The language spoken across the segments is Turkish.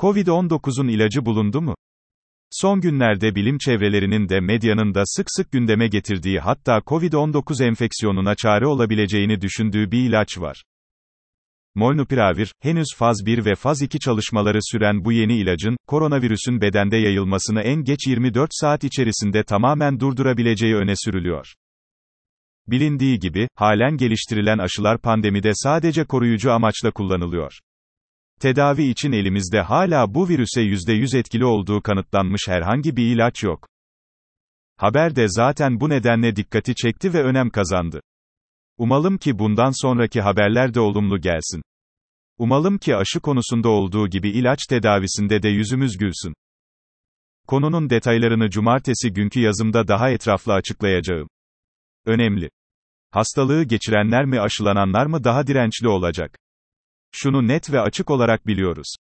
Covid-19'un ilacı bulundu mu? Son günlerde bilim çevrelerinin de medyanın da sık sık gündeme getirdiği hatta Covid-19 enfeksiyonuna çare olabileceğini düşündüğü bir ilaç var. Molnupiravir, henüz faz 1 ve faz 2 çalışmaları süren bu yeni ilacın, koronavirüsün bedende yayılmasını en geç 24 saat içerisinde tamamen durdurabileceği öne sürülüyor. Bilindiği gibi, halen geliştirilen aşılar pandemide sadece koruyucu amaçla kullanılıyor. Tedavi için elimizde hala bu virüse %100 etkili olduğu kanıtlanmış herhangi bir ilaç yok. Haber de zaten bu nedenle dikkati çekti ve önem kazandı. Umalım ki bundan sonraki haberler de olumlu gelsin. Umalım ki aşı konusunda olduğu gibi ilaç tedavisinde de yüzümüz gülsün. Konunun detaylarını cumartesi günkü yazımda daha etraflı açıklayacağım. Önemli. Hastalığı geçirenler mi aşılananlar mı daha dirençli olacak? Şunu net ve açık olarak biliyoruz.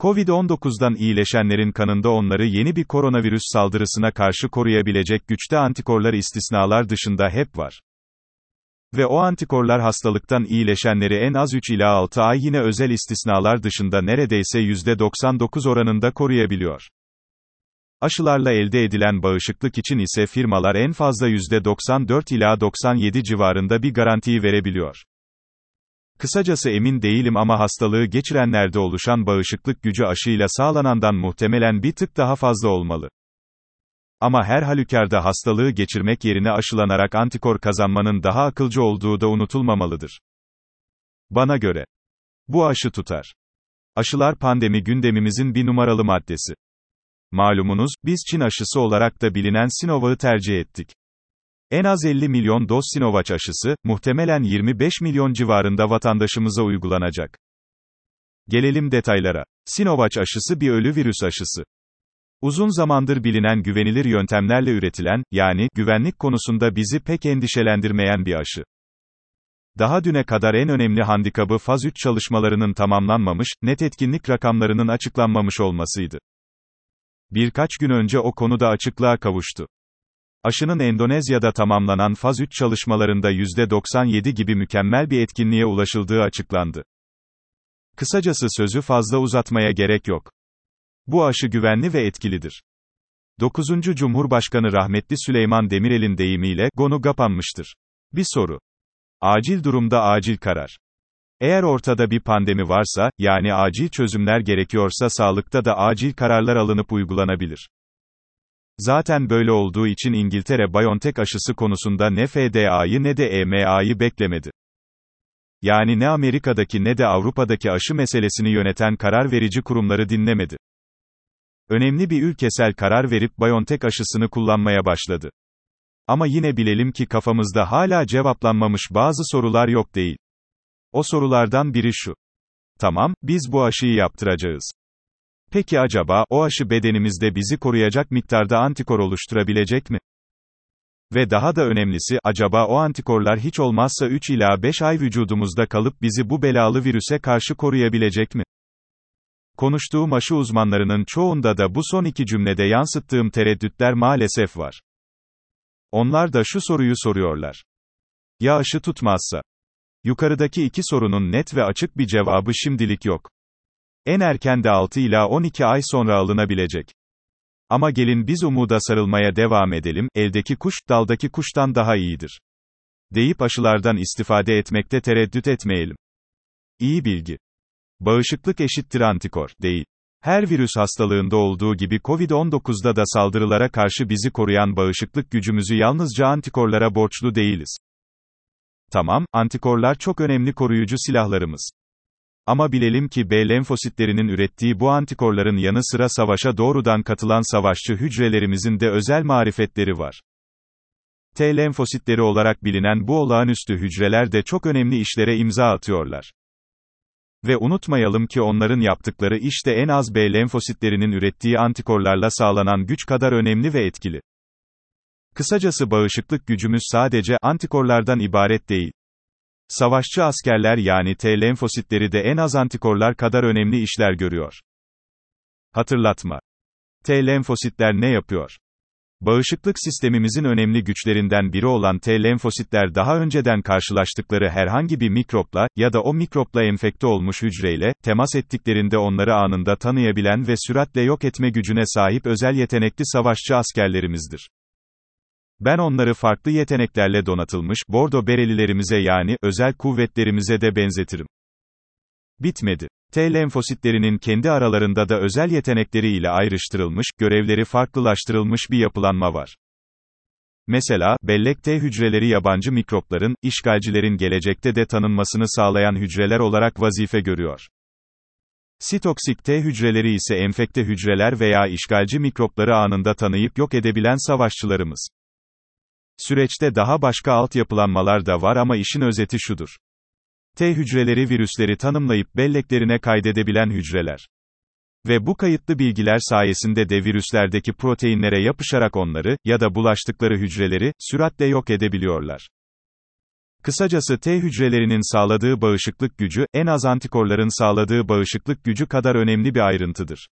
Covid-19'dan iyileşenlerin kanında onları yeni bir koronavirüs saldırısına karşı koruyabilecek güçte antikorlar istisnalar dışında hep var. Ve o antikorlar hastalıktan iyileşenleri en az 3 ila 6 ay yine özel istisnalar dışında neredeyse %99 oranında koruyabiliyor. Aşılarla elde edilen bağışıklık için ise firmalar en fazla %94 ila 97 civarında bir garantiyi verebiliyor. Kısacası emin değilim ama hastalığı geçirenlerde oluşan bağışıklık gücü aşıyla sağlanandan muhtemelen bir tık daha fazla olmalı. Ama her halükarda hastalığı geçirmek yerine aşılanarak antikor kazanmanın daha akılcı olduğu da unutulmamalıdır. Bana göre. Bu aşı tutar. Aşılar pandemi gündemimizin bir numaralı maddesi. Malumunuz, biz Çin aşısı olarak da bilinen Sinovac'ı tercih ettik. En az 50 milyon doz Sinovac aşısı, muhtemelen 25 milyon civarında vatandaşımıza uygulanacak. Gelelim detaylara. Sinovac aşısı bir ölü virüs aşısı. Uzun zamandır bilinen güvenilir yöntemlerle üretilen, yani, güvenlik konusunda bizi pek endişelendirmeyen bir aşı. Daha düne kadar en önemli handikabı faz 3 çalışmalarının tamamlanmamış, net etkinlik rakamlarının açıklanmamış olmasıydı. Birkaç gün önce o konuda açıklığa kavuştu. Aşının Endonezya'da tamamlanan faz 3 çalışmalarında %97 gibi mükemmel bir etkinliğe ulaşıldığı açıklandı. Kısacası sözü fazla uzatmaya gerek yok. Bu aşı güvenli ve etkilidir. 9. Cumhurbaşkanı rahmetli Süleyman Demirel'in deyimiyle, gonu kapanmıştır. Bir soru. Acil durumda acil karar. Eğer ortada bir pandemi varsa, yani acil çözümler gerekiyorsa sağlıkta da acil kararlar alınıp uygulanabilir. Zaten böyle olduğu için İngiltere BioNTech aşısı konusunda ne FDA'yı ne de EMA'yı beklemedi. Yani ne Amerika'daki ne de Avrupa'daki aşı meselesini yöneten karar verici kurumları dinlemedi. Önemli bir ülkesel karar verip BioNTech aşısını kullanmaya başladı. Ama yine bilelim ki kafamızda hala cevaplanmamış bazı sorular yok değil. O sorulardan biri şu. Tamam, biz bu aşıyı yaptıracağız. Peki acaba, o aşı bedenimizde bizi koruyacak miktarda antikor oluşturabilecek mi? Ve daha da önemlisi, acaba o antikorlar hiç olmazsa 3 ila 5 ay vücudumuzda kalıp bizi bu belalı virüse karşı koruyabilecek mi? Konuştuğum aşı uzmanlarının çoğunda da bu son iki cümlede yansıttığım tereddütler maalesef var. Onlar da şu soruyu soruyorlar. Ya aşı tutmazsa? Yukarıdaki iki sorunun net ve açık bir cevabı şimdilik yok. En erken de 6 ila 12 ay sonra alınabilecek. Ama gelin biz umuda sarılmaya devam edelim, eldeki kuş, daldaki kuştan daha iyidir. Deyip aşılardan istifade etmekte tereddüt etmeyelim. İyi bilgi. Bağışıklık eşittir antikor, değil. Her virüs hastalığında olduğu gibi COVID-19'da da saldırılara karşı bizi koruyan bağışıklık gücümüzü yalnızca antikorlara borçlu değiliz. Tamam, antikorlar çok önemli koruyucu silahlarımız. Ama bilelim ki B lenfositlerinin ürettiği bu antikorların yanı sıra savaşa doğrudan katılan savaşçı hücrelerimizin de özel marifetleri var. T lenfositleri olarak bilinen bu olağanüstü hücreler de çok önemli işlere imza atıyorlar. Ve unutmayalım ki onların yaptıkları işte en az B lenfositlerinin ürettiği antikorlarla sağlanan güç kadar önemli ve etkili. Kısacası bağışıklık gücümüz sadece antikorlardan ibaret değil. Savaşçı askerler yani T lenfositleri de en az antikorlar kadar önemli işler görüyor. Hatırlatma. T lenfositler ne yapıyor? Bağışıklık sistemimizin önemli güçlerinden biri olan T lenfositler daha önceden karşılaştıkları herhangi bir mikropla ya da o mikropla enfekte olmuş hücreyle temas ettiklerinde onları anında tanıyabilen ve süratle yok etme gücüne sahip özel yetenekli savaşçı askerlerimizdir. Ben onları farklı yeteneklerle donatılmış bordo berelilerimize yani özel kuvvetlerimize de benzetirim. Bitmedi. T lenfositlerinin kendi aralarında da özel yetenekleri ile ayrıştırılmış, görevleri farklılaştırılmış bir yapılanma var. Mesela, bellek T hücreleri yabancı mikropların, işgalcilerin gelecekte de tanınmasını sağlayan hücreler olarak vazife görüyor. Sitoksik T hücreleri ise enfekte hücreler veya işgalci mikropları anında tanıyıp yok edebilen savaşçılarımız. Süreçte daha başka alt yapılanmalar da var ama işin özeti şudur. T hücreleri virüsleri tanımlayıp belleklerine kaydedebilen hücreler. Ve bu kayıtlı bilgiler sayesinde de virüslerdeki proteinlere yapışarak onları, ya da bulaştıkları hücreleri, süratle yok edebiliyorlar. Kısacası T hücrelerinin sağladığı bağışıklık gücü, en az antikorların sağladığı bağışıklık gücü kadar önemli bir ayrıntıdır.